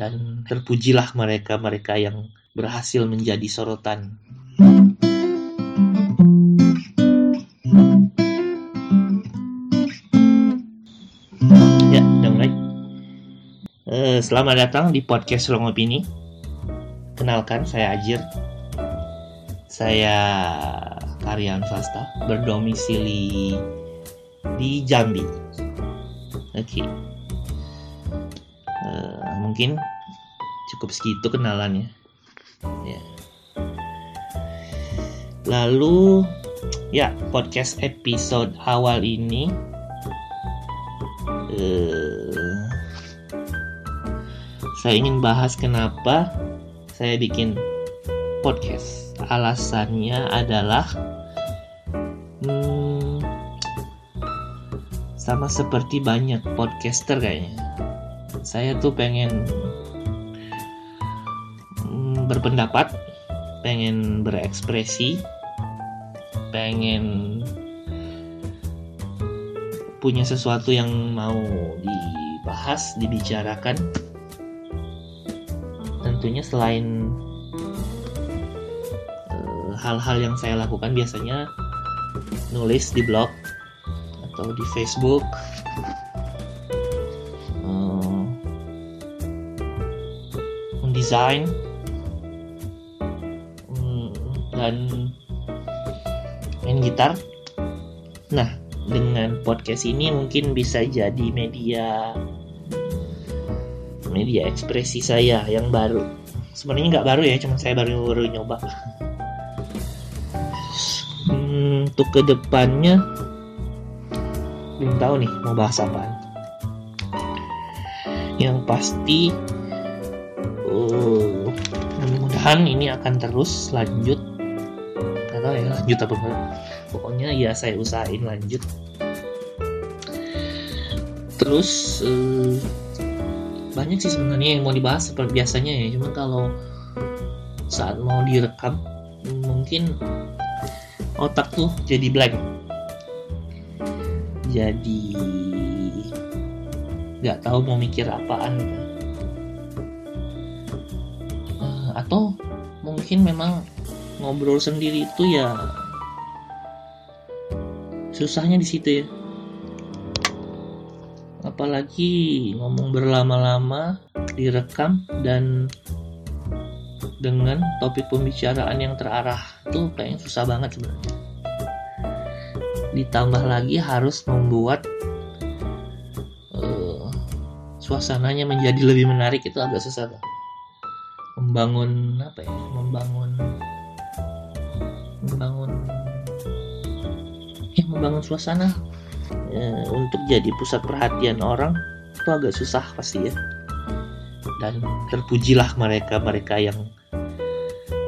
dan terpujilah mereka-mereka yang berhasil menjadi sorotan. Ya, udah mulai. Eh, selamat datang di podcast Ruang Opini. Kenalkan, saya Ajir. Saya karyawan swasta berdomisili di Jambi. Oke. Eh, mungkin cukup segitu kenalannya. Ya. Lalu ya podcast episode awal ini eh, saya ingin bahas kenapa saya bikin podcast. Alasannya adalah hmm, sama seperti banyak podcaster kayaknya. Saya tuh pengen berpendapat, pengen berekspresi, pengen punya sesuatu yang mau dibahas, dibicarakan. Tentunya selain eh, hal-hal yang saya lakukan biasanya nulis di blog atau di Facebook. eh, mendesain dan main gitar. Nah, dengan podcast ini mungkin bisa jadi media media ekspresi saya yang baru. Sebenarnya nggak baru ya, cuma saya baru baru nyoba. Hmm, untuk ke depannya belum tahu nih mau bahas apaan. Yang pasti, uh, mudah-mudahan ini akan terus lanjut. Gak tahu ya lanjut apa enggak. Pokoknya ya saya usahain lanjut. Terus eh, banyak sih sebenarnya yang mau dibahas seperti biasanya ya. Cuma kalau saat mau direkam mungkin otak tuh jadi blank. Jadi nggak tahu mau mikir apaan gitu. Eh, atau mungkin memang ngobrol sendiri itu ya susahnya di situ ya apalagi ngomong berlama-lama direkam dan dengan topik pembicaraan yang terarah itu kayaknya susah banget sebenarnya ditambah lagi harus membuat eh, suasananya menjadi lebih menarik itu agak susah tuh. membangun apa ya membangun membangun ya membangun suasana eh, untuk jadi pusat perhatian orang itu agak susah pasti ya. Dan terpujilah mereka mereka yang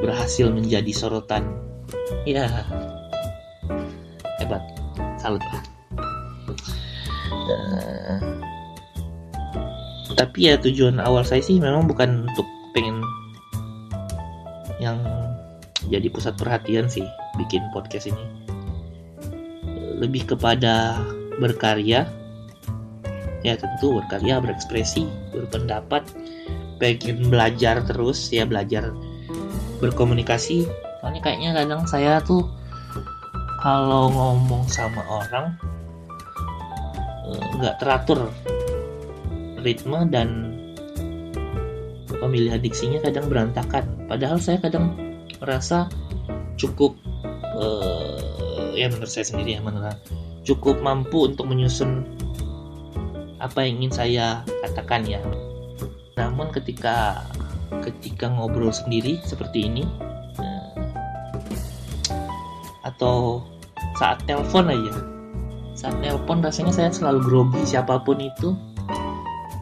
berhasil menjadi sorotan. Ya hebat salut lah. Eh, tapi ya tujuan awal saya sih memang bukan untuk pengen yang jadi pusat perhatian sih bikin podcast ini. Lebih kepada berkarya. Ya tentu berkarya berekspresi berpendapat. Pengen belajar terus ya belajar berkomunikasi. Soalnya kayaknya kadang saya tuh kalau ngomong sama orang eh, nggak teratur ritme dan pemilihan diksinya kadang berantakan. Padahal saya kadang merasa cukup eh, ya menurut saya sendiri ya menurut cukup mampu untuk menyusun apa yang ingin saya katakan ya. Namun ketika ketika ngobrol sendiri seperti ini eh, atau saat telepon aja saat telepon rasanya saya selalu grogi siapa pun itu.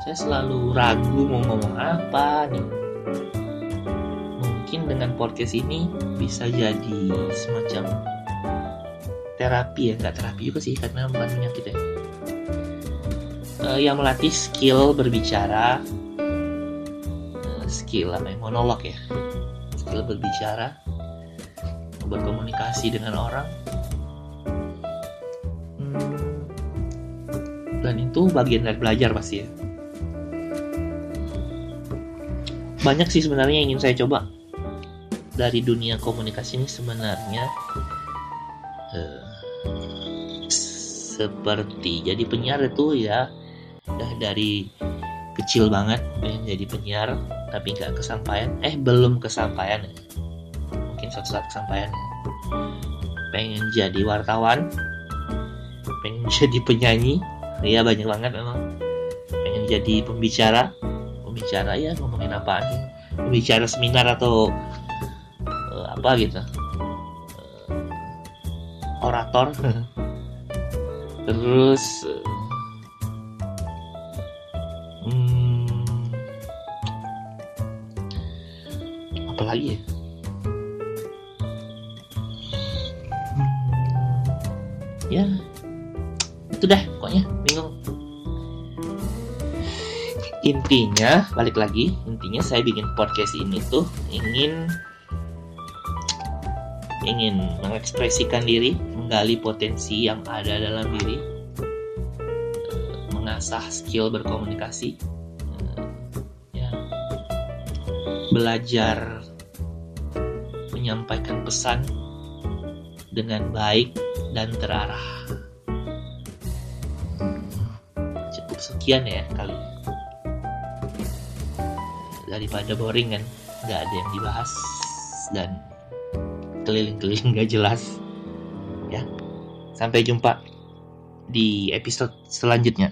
Saya selalu ragu mau ngomong apa nih dengan podcast ini bisa jadi semacam terapi ya nggak terapi juga sih karena bukan penyakit ya Eh, yang melatih skill berbicara Eh, skill apa ya monolog ya. Skill berbicara berkomunikasi dengan orang. Hmm, dan itu bagian dari belajar pasti ya. Banyak sih sebenarnya yang ingin saya coba dari dunia komunikasi ini sebenarnya uh, seperti jadi penyiar itu ya udah dari kecil banget pengen jadi penyiar tapi nggak kesampaian. Eh belum kesampaian. Mungkin suatu saat kesampaian. Pengen jadi wartawan. Pengen jadi penyanyi. Ya banyak banget memang. Pengen jadi pembicara. Pembicara ya ngomongin apa pembicara seminar atau uh, apa gitu. Uh, orator. Terus uh, hmm, apa lagi ya? Hmm, ya itu dah pokoknya bingung. Intinya balik lagi intinya saya bikin podcast ini tuh ingin ingin mengekspresikan diri menggali potensi yang ada dalam diri mengasah skill berkomunikasi ya. Belajar menyampaikan pesan dengan baik dan terarah. Cukup sekian ya kali daripada boring kan nggak ada yang dibahas dan keliling-keliling nggak jelas. Ya. Sampai jumpa di episode selanjutnya